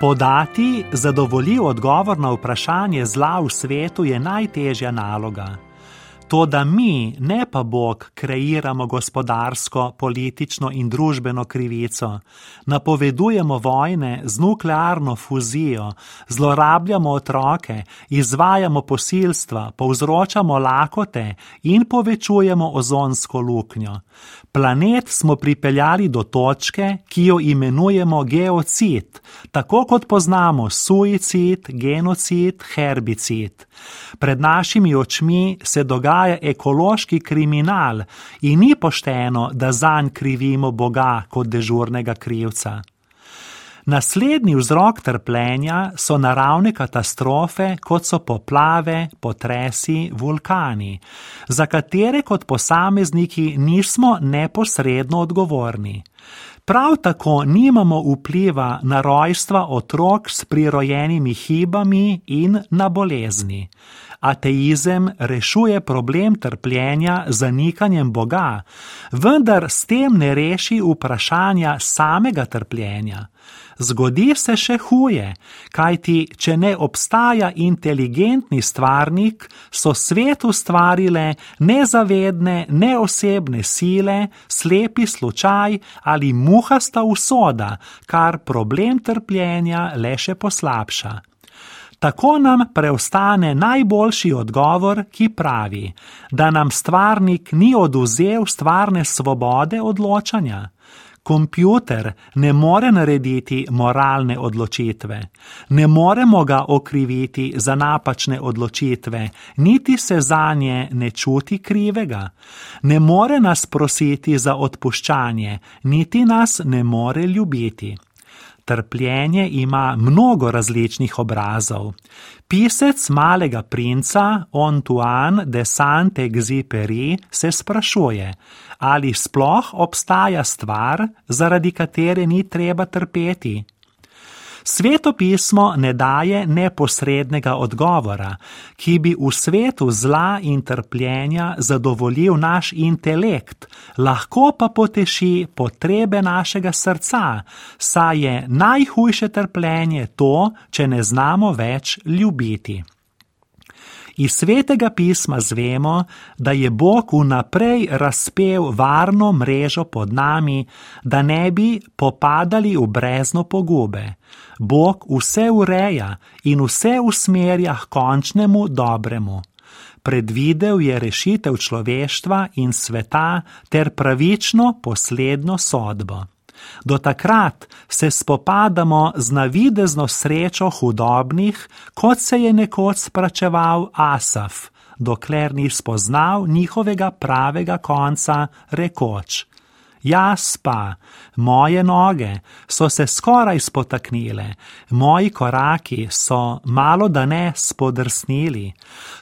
Podati zadovoljiv odgovor na vprašanje zla v svetu je najtežja naloga. To, da mi, ne pa Bog, kreiramo gospodarsko, politično in družbeno krivico, napovedujemo vojne z nuklearno fuzijo, zlorabljamo otroke, izvajamo posilstva, povzročamo lakote in povečujemo ozonsko luknjo. Planet smo pripeljali do točke, ki jo imenujemo geocid, tako kot poznamo suicid, genocid, herbicid. Pred našimi očmi se dogaja ekološki kriminal in ni pošteno, da zanj krivimo Boga kot dežurnega krivca. Naslednji vzrok trpljenja so naravne katastrofe, kot so poplave, potresi, vulkani, za katere kot posamezniki nismo neposredno odgovorni. Prav tako nimamo vpliva na rojstva otrok s prirojenimi hibami in na bolezni. Ateizem rešuje problem trpljenja z zanikanjem Boga, vendar s tem ne reši vprašanja samega trpljenja. Zgodi se še huje, kajti če ne obstaja inteligentni stvarnik, so svet ustvarile nezavedne, neosebne sile, slepi slučaj ali muhasta usoda, kar problem trpljenja le še poslabša. Tako nam preostane najboljši odgovor, ki pravi, da nam stvarnik ni oduzel stvarne svobode odločanja. Kompjuter ne more narediti moralne odločitve, ne moremo ga okriviti za napačne odločitve, niti se za nje ne čuti krivega, ne more nas prositi za odpuščanje, niti nas ne more ljubiti. Trpljenje ima mnogo različnih obrazov. Pisec malega princa Antoine de Saint-Exupéry se sprašuje, ali sploh obstaja stvar, zaradi katere ni treba trpeti. Sveto pismo ne daje neposrednega odgovora, ki bi v svetu zla in trpljenja zadovoljil naš intelekt, lahko pa poteši potrebe našega srca, saj je najhujše trpljenje to, če ne znamo več ljubiti. Iz svetega pisma zvemo, da je Bog vnaprej razpel varno mrežo pod nami, da ne bi popadali v brezno pogube. Bog vse ureja in vse usmerja k končnemu dobremu. Predvidel je rešitev človeštva in sveta ter pravično posledno sodbo. Do takrat se spopadamo z navidezno srečo hudobnih, kot se je nekoč spračeval Asaf, dokler ni spoznal njihovega pravega konca, rekoč: Jaz pa, moje noge so se skoraj spotaknile, moji koraki so malo da ne spodrsnili.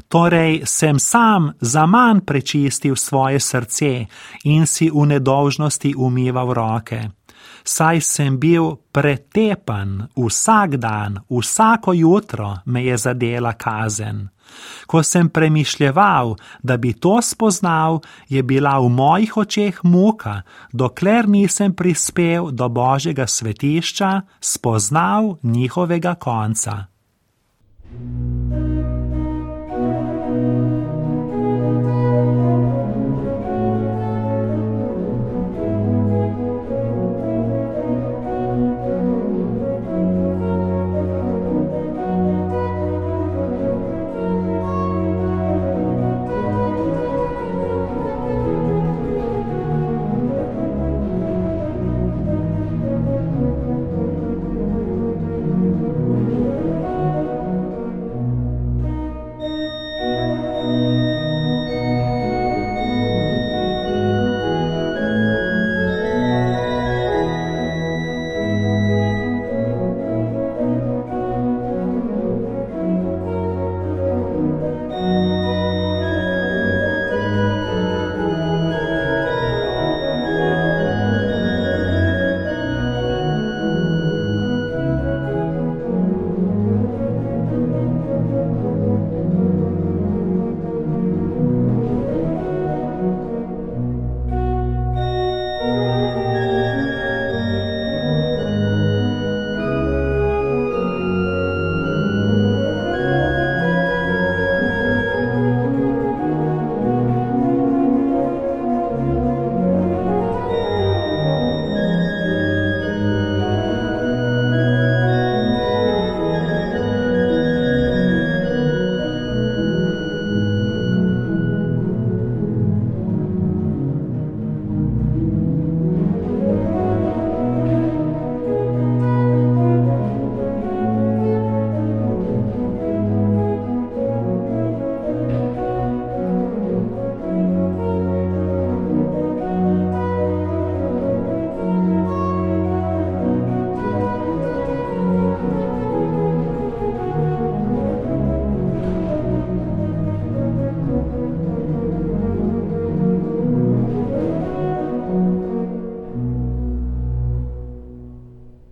Torej sem sam za manj prečistil svoje srce in si v nedolžnosti umival roke saj sem bil pretepan vsak dan, vsako jutro me je zadela kazen. Ko sem premišljeval, da bi to spoznal, je bila v mojih očeh muka, dokler nisem prispel do Božjega svetišča, spoznal njihovega konca. thank you